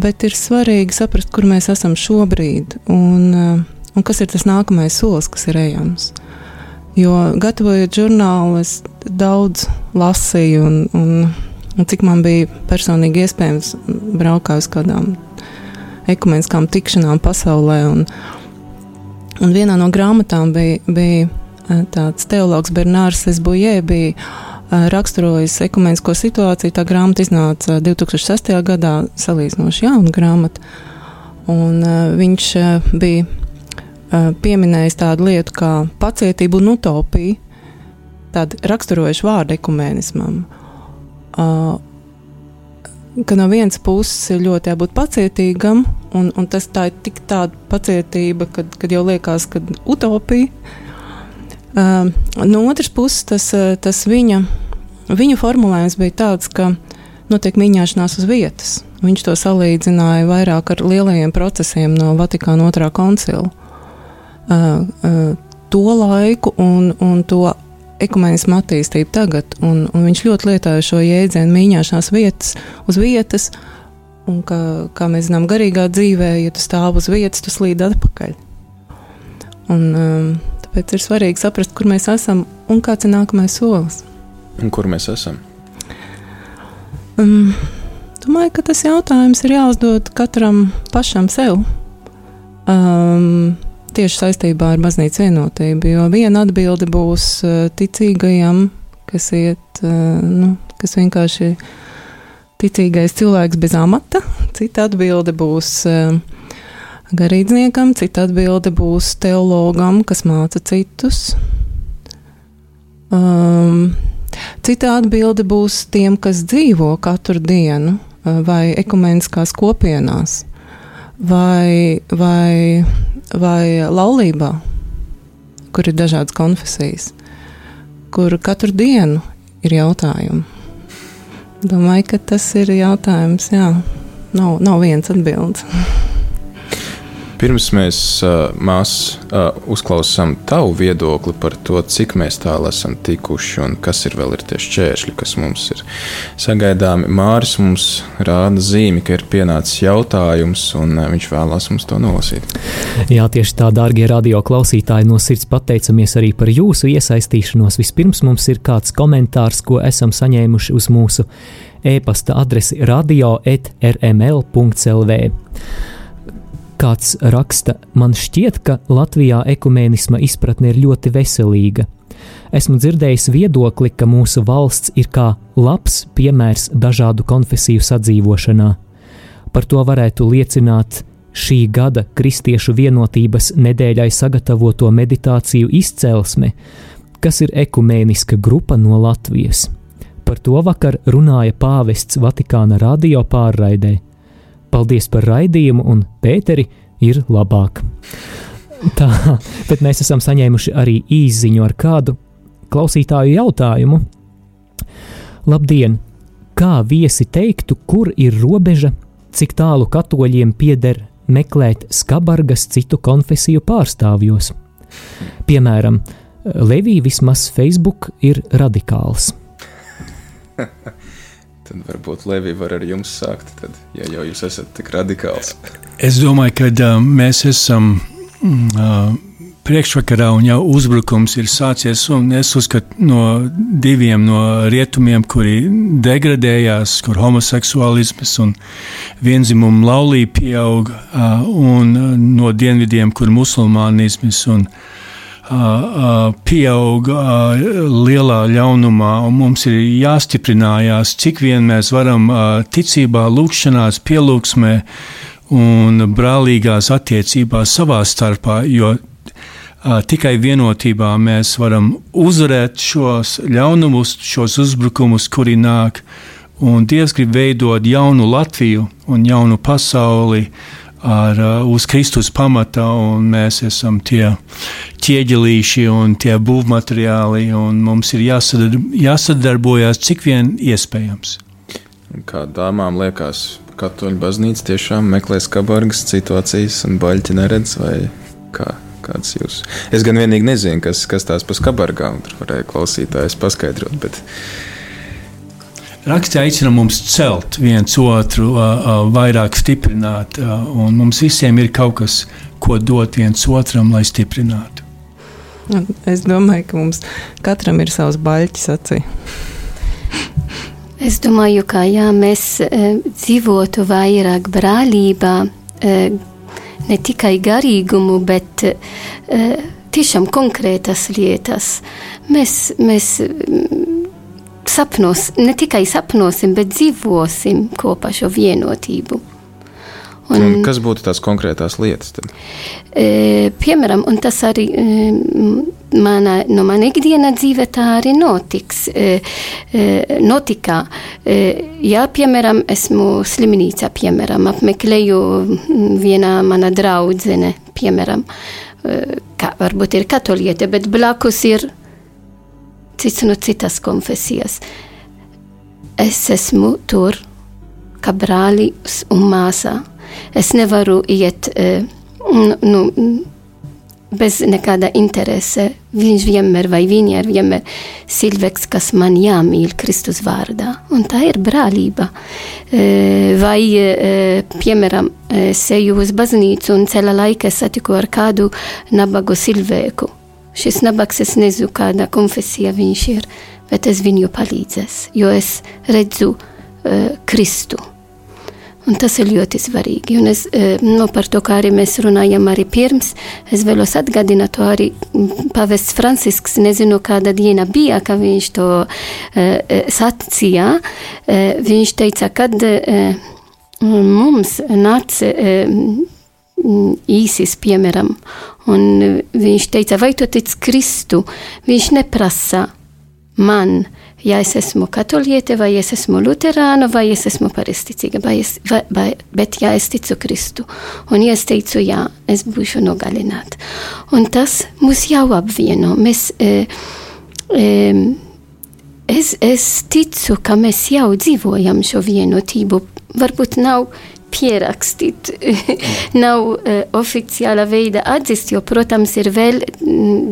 [SPEAKER 3] Bet ir svarīgi saprast, kur mēs esam šobrīd un, un kas ir tas nākamais solis, kas ir ejams. Jo, gatavojot žurnālu, es daudz lasīju, un, un, un cik man bija personīgi iespējams braukāt uz kādām ekumeniskām tikšanām pasaulē. Un, un vienā no grāmatām bija, bija tāds teologs Bernārs Esbujē. Bija, raksturojis ekumenisko situāciju. Tā grāmata iznāca 2006. gadā, salīdzinoši jauna grāmata. Un, viņš bija pieminējis tādu lietu kā pacietību un utopiju, tādu raksturojušu vārdu ekumenismam. Ka no vienas puses ir ļoti jābūt pacietīgam, un, un tas tā ir tik tāda pacietība, kad, kad jau liekas, ka utopija. Uh, no otras puses, tas, tas viņa Viņa formulējums bija tāds, ka notiek mīņāšanās uz vietas. Viņš to salīdzināja vairāk ar lielajiem procesiem no Vatikāna otrā koncila. Uh, uh, to laiku un, un to ekumenismu attīstību tagad, un, un viņš ļoti lietoja šo jēdzienu mīņāšanās vietas uz vietas, un ka, kā mēs zinām, garīgā dzīvē, ja tu stāv uz vietas, tu slīd atpakaļ. Un, um, tāpēc ir svarīgi saprast, kur mēs esam un kāds ir nākamais solis.
[SPEAKER 1] Un kur mēs esam?
[SPEAKER 3] Um, domāju, ka tas jautājums ir jāuzdod katram pašam sev. Um, tieši saistībā ar baznīcas vienotību. Jo viena atbilde būs uh, ticīgajam, kas iet, uh, nu, kas vienkārši ir ticīgais cilvēks bez amata, cita atbilde būs uh, garīdzniekam, cita atbilde būs teologam, kas māca citus. Um, cita atbilde būs tiem, kas dzīvo katru dienu vai ekumeniskās kopienās vai, vai vai laulībā, kur ir dažādas konfesijas, kur katru dienu ir jautājumi. Domāju, ka tas ir jautājums, jā, nav, nav viens atbildes.
[SPEAKER 1] Pirms mēs mēs uzklausām tavu viedokli par to, cik mēs tālu esam tikuši un kas ir vēl ir tie šķēršļi, kas mums ir sagaidāmi. Māris mums rāda zīmi, ka ir pienācis jautājums, un viņš vēlās mums to nolasīt.
[SPEAKER 7] Jā, tieši tā, dārgie radio klausītāji, no sirds pateicamies arī par jūsu iesaistīšanos. Vispirms mums ir kāds komentārs, ko esam saņēmuši uz mūsu e-pasta adresi radio.rml.lv. Kāds raksta, man šķiet, ka Latvijā ekumēnisma izpratne ir ļoti veselīga. Esmu dzirdējis viedokli, ka mūsu valsts ir kā labs piemērs dažādu konfesiju sadzīvošanā. Par to varētu liecināt šī gada Kristiešu vienotības nedēļai sagatavoto meditāciju izcelsme, kas ir ekumēniska grupa no Latvijas. Par to vakar runāja pāvests Vatikāna radio pārraidē. Paldies par raidījumu, un Pēteri ir labāk. Tā, bet mēs esam saņēmuši arī īsiņu ar kādu klausītāju jautājumu. Labdien! Kā viesi teiktu, kur ir robeža, cik tālu katoļiem pieder meklēt skabargas citu konfesiju pārstāvjos? Piemēram, Levija vismaz Facebook ir radikāls.
[SPEAKER 1] Tad varbūt Levija var ar jums sākt, tad, ja jau jūs esat tik radikāls.
[SPEAKER 4] Es domāju, ka uh, mēs esam uh, priekšvakarā un jau uzbrukums ir sācies. Es uzskatu no diviem no rietumiem, kuri degradējās, kur homoseksuālisms un vienzimuma laulība pieaug, uh, un no dienvidiem, kur musulmānisms un musulmānisms pieaug lielā ļaunumā, un mums ir jāstiprinājās, cik vien mēs varam ticībā, lūgšanās, pielūgsmē un brālīgās attiecībās savā starpā, jo tikai vienotībā mēs varam uzvarēt šos ļaunumus, šos uzbrukumus, kuri nāk, un Dievs grib veidot jaunu Latviju un jaunu pasauli, uh, ar, uh, uz Kristus pamata, un mēs esam tie ķieģelīši un tie būvmateriāli, un mums ir jāsadar, jāsadarbojas cik vien iespējams.
[SPEAKER 1] Kā dāmām liekas, katoļu baznīca tiešām meklē skabargas situācijas un baļķi neredz, vai kā? Kāds jūs? Es gan vienīgi nezinu, kas, kas tās pa skabargām tur varēja klausītājs paskaidrot, bet
[SPEAKER 4] Raksts aicina mums celt viens otru, vairāk stiprināt, un mums visiem ir kaut kas, ko dot viens otram, lai stiprinātu.
[SPEAKER 3] Es domāju, ka mums katram ir savs baļķis acī.
[SPEAKER 2] Es domāju, ka ja mēs dzīvotu vairāk brālībā, ne tikai garīgumu, bet tiešām konkrētas lietas, mēs, mēs sapnos, ne tikai sapnosim, bet dzīvosim kopā šo vienotību.
[SPEAKER 1] Un, un kas būtu tās konkrētās lietas? Tad?
[SPEAKER 2] E, piemēram, un tas arī e, mana, no mana ikdiena dzīve tā arī notiks. E, e, notikā, e, ja, piemēram, esmu slimnīcā, piemēram, apmeklēju vienā mana draudzene, piemēram, e, kā varbūt ir katoliete, bet blakus ir cits no citas konfesijas. Es esmu tur kā brālis un māsa. Es nevaru iet, nu, bez nekāda interese. Viņš vienmēr vai viņa ir vienmēr cilvēks, kas man jāmīl Kristus vārdā. Un tā ir brālība. Vai, piemēram, seju uz baznīcu un ceļa laikā satiku ar kādu nabagu cilvēku. Šis nabaks es nezinu, kāda konfesija viņš ir, bet es viņu palīdzēs, jo es redzu uh, Kristu. Un tas ir ļoti svarīgi. Un es, no par to, kā arī mēs runājam arī pirms, es vēlos atgādināt to arī pavests Francisks, nezinu, kāda diena bija, ka viņš to uh, sacīja. Uh, viņš teica, kad uh, mums nāca īsis, piemēram, un viņš teica, vai tu tic Kristu? Viņš neprasa man, ja es esmu katoliete, vai es esmu luterāna, vai es esmu paristicīga, vai es, vai, vai, bet ja es ticu Kristu. Un ja es teicu, jā, es būšu nogalināta. Un tas mūs jau apvieno. Mēs, e, e, es, es ticu, ka mēs jau dzīvojam šo vienotību. Varbūt nav pierakstīt, nav uh, oficiāla veida atzīt, jo, protams, ir vēl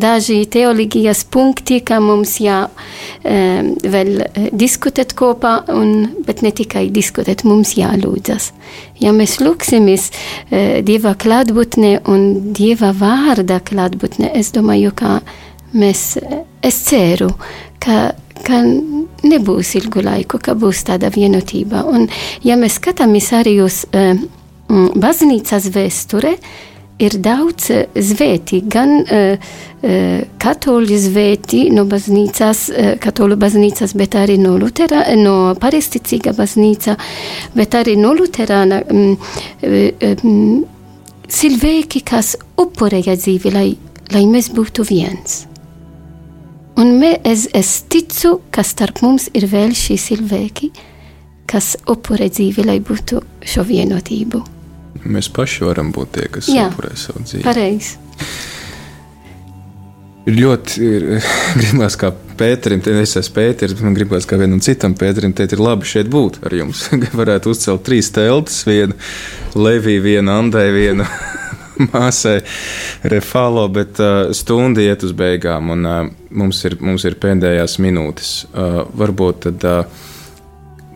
[SPEAKER 2] daži teoloģijas punkti, kā mums jā, uh, vēl diskutēt kopā, un, bet ne tikai diskutēt, mums jālūdzas. Ja mēs lūksimies uh, Dieva klātbūtne un Dieva vārda klātbūtne, es domāju, ka mēs, es ceru, ka ka nebūs ilgu laiku, ka būs tāda vienotība. Un, ja mēs skatāmies arī uz uh, baznīcas vēsture, ir daudz zvēti, gan uh, katoļu zvēti no baznīcas, uh, katoļu baznīcas, bet arī no, Lutera, no paristicīga baznīca, bet arī no luterāna um, um, cilvēki, kas upurēja dzīvi, lai, lai mēs būtu viens. Un mē, es, es ticu, ka starp mums ir vēl šī cilvēki, kas upurē dzīvi, lai būtu šo vienotību.
[SPEAKER 1] Mēs paši varam būt tie, kas Jā, upurē savu dzīvi.
[SPEAKER 2] Pareizi.
[SPEAKER 1] Ir ļoti ir, gribās, kā Pēterim, es esmu Pēteris, man gribās, kā vienam citam Pēterim, teikt, ir labi šeit būt ar jums. Varētu uzcelt trīs teltis, vienu Leviju, vienu Andai, vienu māsai Refalo, bet uh, stunda iet uz beigām, un uh, mums, ir, mums ir pēdējās minūtes. Uh, varbūt tad, uh,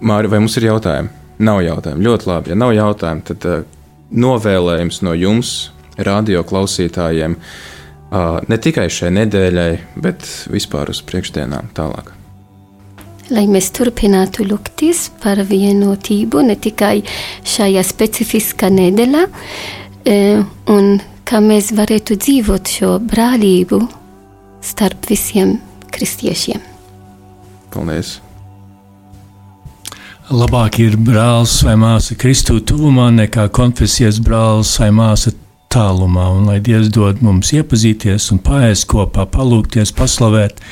[SPEAKER 1] Māri, vai mums ir jautājumi? Nav jautājumu. Ļoti labi. Ja nav jautājumu, tad uh, novēlējums no jums, radio klausītājiem, uh, ne tikai šai nedēļai, bet vispār uz priekšdienām tālāk
[SPEAKER 2] lai mēs turpinātu lūgties par vienotību ne tikai šajā specifiskā nedēļā, un kā mēs varētu dzīvot šo brālību starp visiem kristiešiem.
[SPEAKER 1] Paldies!
[SPEAKER 4] Labāk ir brālis vai māsa Kristu tuvumā nekā konfesijas brālis vai māsa tālumā, un lai Dievs dod mums iepazīties un paēst kopā, palūgties, paslavēt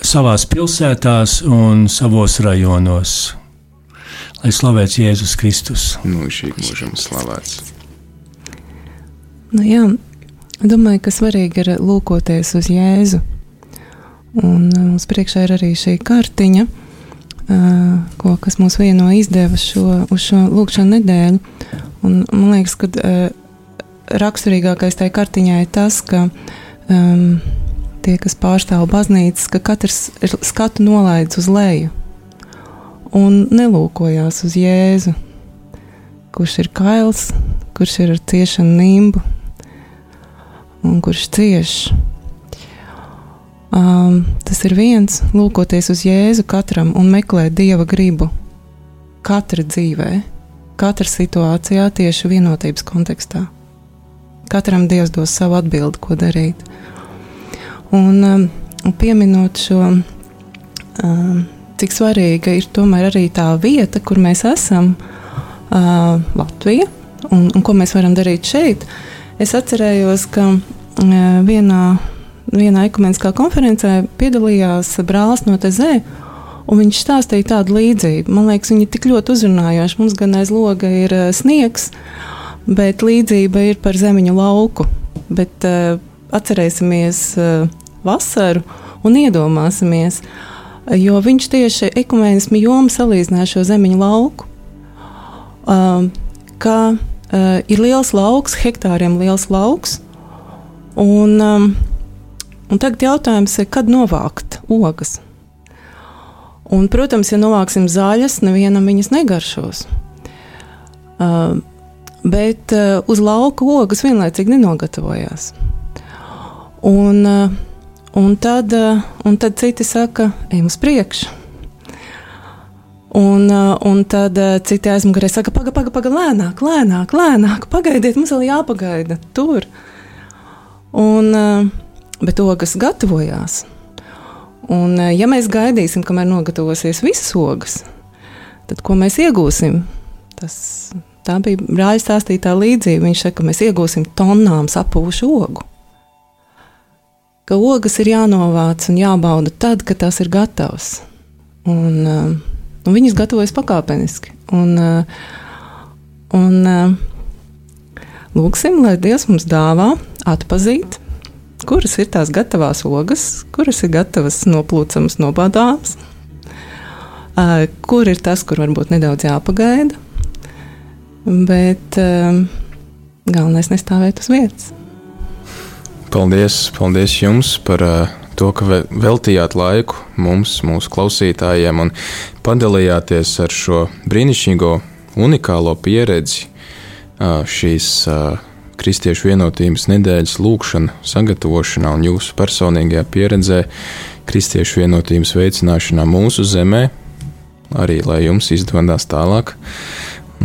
[SPEAKER 4] savās pilsētās un savos rajonos. Lai slavēts Jēzus Kristus.
[SPEAKER 1] Mūžīgi mūžam slavēts.
[SPEAKER 3] Nu, jā, domāju, ka svarīgi ir lūkoties uz Jēzu. Un uh, mums priekšā ir arī šī kartiņa, uh, ko, kas mums vieno izdeva šo, uz šo lūkšanu nedēļu. Un, man liekas, ka uh, raksturīgākais tajā kartiņā ir tas, ka um, tie, kas pārstāv baznīcas, ka katrs skatu nolaidis uz leju un nelūkojās uz Jēzu, kurš ir kails, kurš ir ar ciešanu nimbu, un kurš cieš. Um, tas ir viens, lūkoties uz Jēzu katram un meklēt dieva gribu. Katra dzīvē, katra situācijā, tieši vienotības kontekstā. Katram dievs dos savu atbildi, ko darīt. Un um, pieminot šo, um, cik svarīga ir tomēr arī tā vieta, kur mēs esam, uh, Latvija, un, un ko mēs varam darīt šeit. Es atcerējos, ka vienā, vienā ekumeniskā konferencē piedalījās brālis no Tezē. Un viņš stāstīja tādu līdzību. Man liekas, viņi ir tik ļoti uzrunājoši. Mums gan aiz loga ir sniegs, bet līdzība ir par zemiņu lauku. Bet, uh, atcerēsimies uh, vasaru un iedomāsimies, jo viņš tieši ekumenismu jomu salīdzināja šo zemiņu lauku. Uh, uh, ir liels lauks, hektāriem liels lauks, Un, um, un tagad jautājums ir, kad novākt ogas? Un, protams, ja novāksim zaļas, nevienam viņas negaršos. Uh, bet uh, uz lauka ogas vienlaicīgi nenogatavojās. Un, uh, un, tad, uh, un tad citi saka, ejam uz priekšu. Un, uh, un tad uh, citi aizmugurē saka, pagaidi, pagaidi, paga, lēnāk, lēnāk, lēnāk, pagaidiet, mums vēl jāpagaida tur. Un, uh, bet ogas gatavojās. Un, ja mēs gaidīsim, kamēr nogatavosies visas ogas, tad ko mēs iegūsim? Tas, tā bija brāļa stāstītā līdzība. Viņš saka, ka mēs iegūsim tonnām sapūšu ogu. Ka ogas ir jānovāc un jābauda tad, kad tās ir gatavas. Un, un viņas gatavojas pakāpeniski. Un, un lūksim, lai Dievs mums dāvā atpazīt kuras ir tās gatavās ogas, kuras ir gatavas noplūcamas, nobādāmas, kur ir tas, kur varbūt nedaudz jāpagaida. Bet galvenais nestāvēt uz vietas.
[SPEAKER 1] Paldies, paldies jums par uh, to, ka veltījāt laiku mums, mūsu klausītājiem, un padalījāties ar šo brīnišķīgo, unikālo pieredzi šīs Kristiešu vienotības nedēļas lūkšana, sagatavošanā un jūsu personīgajā pieredzē Kristiešu vienotības veicināšanā mūsu zemē, arī lai jums izdodas tālāk,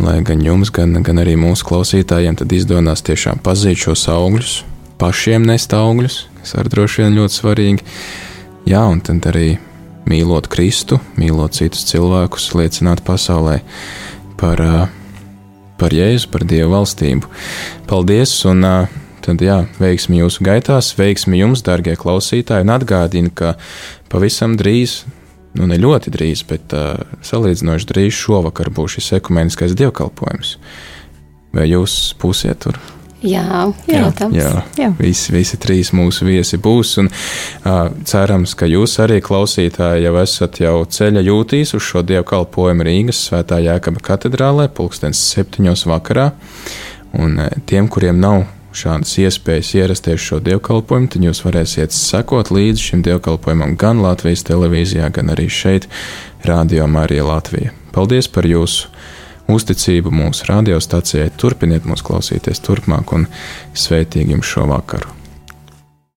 [SPEAKER 1] lai gan jums, gan, gan arī mūsu klausītājiem izdodas tiešām pazīt šos augļus, pašiem nest augļus, kas arī droši vien ļoti svarīgi. Jā, un tad arī mīlot Kristu, mīlot citus cilvēkus, liecināt pasaulē par par Jēzu, par Dievu valstību. Paldies! Un, Tad, jā, veiksmi jūsu gaitās, veiksmi jums, darbie klausītāji, un atgādinu, ka pavisam drīz, nu ne ļoti drīz, bet uh, salīdzinoši drīz šovakar būs šis ekumeniskais dievkalpojums. Vai jūs būsiet tur?
[SPEAKER 2] Jā, protams.
[SPEAKER 1] Jā, jā. Visi, visi trīs mūsu viesi būs. Un, uh, cerams, ka jūs arī klausītāji jau esat jau ceļa jūtīs uz šo dievkalpojumu Rīgas Svētā Jēkaba katedrālē, pulkstens septiņos vakarā. Un uh, tiem, kuriem nav šādas iespējas ierasties šo dievkalpojumu, tad jūs varēsiet sekot līdzi šim dievkalpojumam gan Latvijas televīzijā, gan arī šeit, Rādio Marija Latvija. Paldies par jūsu! Uzticību mūsu radiostacijai. Turpiniet mūs klausīties turpmāk un sveitīgi jums šo vakaru!